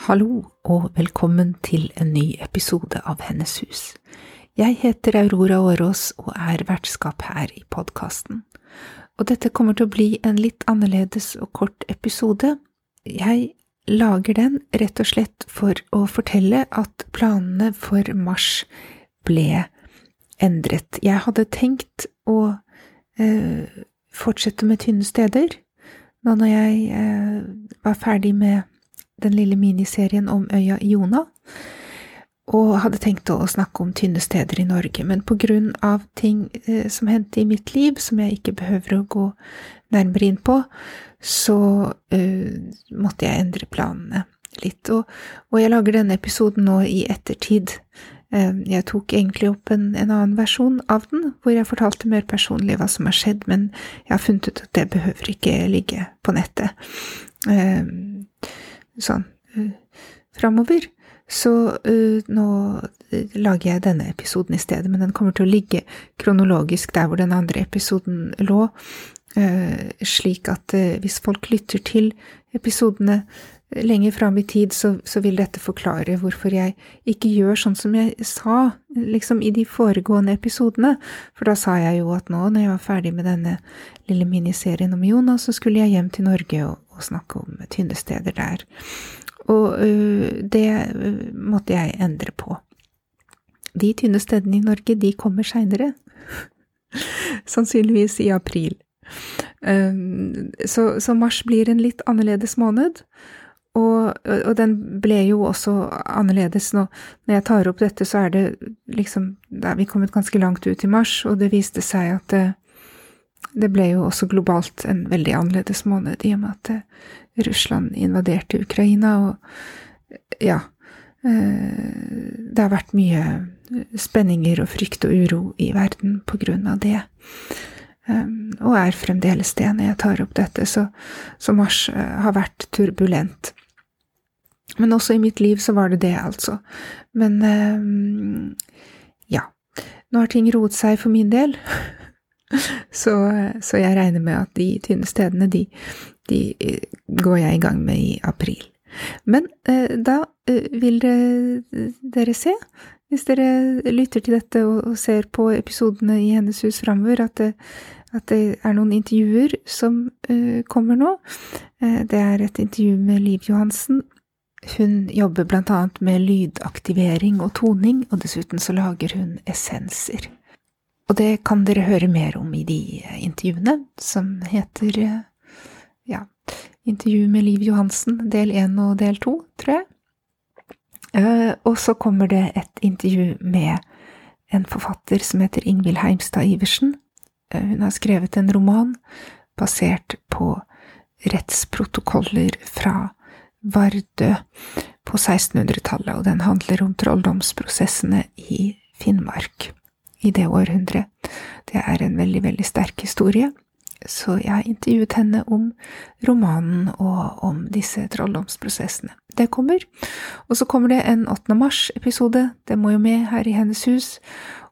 Hallo og velkommen til en ny episode av Hennes hus. Jeg heter Aurora Årås og er vertskap her i podkasten. Og dette kommer til å bli en litt annerledes og kort episode. Jeg lager den rett og slett for å fortelle at planene for mars ble endret. Jeg hadde tenkt å eh, fortsette med tynne steder nå når jeg eh, var ferdig med den lille miniserien om øya Jona, og hadde tenkt å snakke om tynne steder i Norge, men på grunn av ting eh, som hendte i mitt liv, som jeg ikke behøver å gå nærmere inn på, så uh, måtte jeg endre planene litt. Og, og, jeg lager denne episoden nå i ettertid. Uh, jeg tok egentlig opp en, en, annen versjon av den, hvor jeg fortalte mer personlig hva som har skjedd, men jeg har funnet ut at det behøver ikke ligge på nettet. Uh, sånn framover. Så nå lager jeg denne episoden i stedet, men den kommer til å ligge kronologisk der hvor den andre episoden lå, Uh, slik at hvis folk lytter til episodene lenger fram i tid, så, så, vil dette forklare hvorfor jeg ikke gjør sånn som jeg sa liksom i de foregående episodene, for da sa jeg jo at nå, når jeg var ferdig med denne lille miniserien om Jonas, så skulle jeg hjem til Norge og, og snakke om tynne steder der. Og øh, det måtte jeg endre på. De tynne stedene i Norge, de kommer seinere. Sannsynligvis i april. Så, så, mars blir en litt annerledes måned, og, og, den ble jo også annerledes nå. Når jeg tar opp dette, så er det liksom Da vi kommet ganske langt ut i mars, og det viste seg at det, det ble jo også globalt en veldig annerledes måned, i og med at det, Russland invaderte Ukraina, og ja eh, Det har vært mye spenninger og frykt og uro i verden på grunn av det. Og er fremdeles det når jeg tar opp dette, så, så mars eh, har vært turbulent. Men også i mitt liv så var det det, altså. Men ehm, ja. Nå har ting roet seg for min del, så, så, jeg regner med at de tynne stedene, de, de eh, går jeg i gang med i april. Men eh, da vil det, dere se, hvis dere lytter til dette og, og ser på episodene i Hennes hus framover, at at det er noen intervjuer som eh, kommer nå. Eh, det er et intervju med Liv Johansen. Hun jobber blant annet med lydaktivering og toning, og dessuten så lager hun essenser. Og det kan dere høre mer om i de intervjuene, som heter ja, intervju med Liv Johansen, del én og del to, tror jeg. Uh, og så kommer det et intervju med en forfatter som heter Ingvild Heimstad Iversen, Eh, hun har skrevet en roman basert på rettsprotokoller fra Vardø på 1600-tallet, og den handler om trolldomsprosessene i Finnmark i det århundret. Det er en veldig, veldig sterk historie, så jeg har intervjuet henne om romanen og om disse trolldomsprosessene. Det kommer. Og så kommer det en 8. mars-episode, det må jo med her i Hennes hus,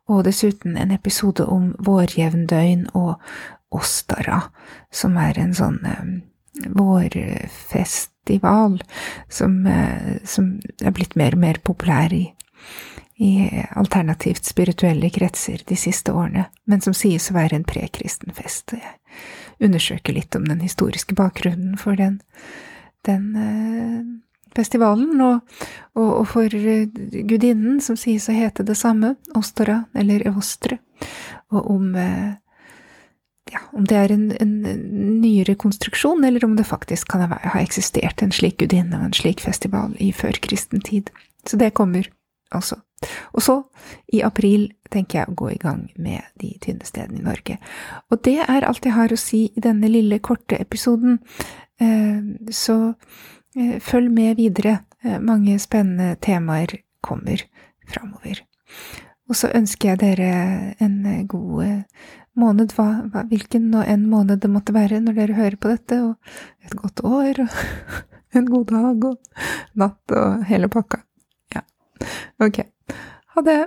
og dessuten en episode om vårjevndøgn og Ostara, som er en sånn um, vårfestival som, uh, som, er blitt mer og mer populær i, i alternativt spirituelle kretser de siste årene, men som sies å være en prekristen fest. Jeg undersøker litt om den historiske bakgrunnen for den, den festivalen, og, og, og, for eh, gudinnen, som sies å hete det samme, Ostora, eller Evostre, og om eh, ja, om det er en, en, nyere konstruksjon, eller om det faktisk kan ha eksistert en slik gudinne og en slik festival i førkristen tid. Så det kommer altså. Og så, i april, tenker jeg å gå i gang med de tynne stedene i Norge. Og det er alt jeg har å si i denne lille, korte episoden, eh, så eh, følg med videre. Eh, mange spennende temaer kommer framover. Og så ønsker jeg dere en god måned, hva, hva, hvilken og en måned det måtte være når dere hører på dette, og et godt år, og en god dag og natt og hele pakka. Ja, ok. Ha det.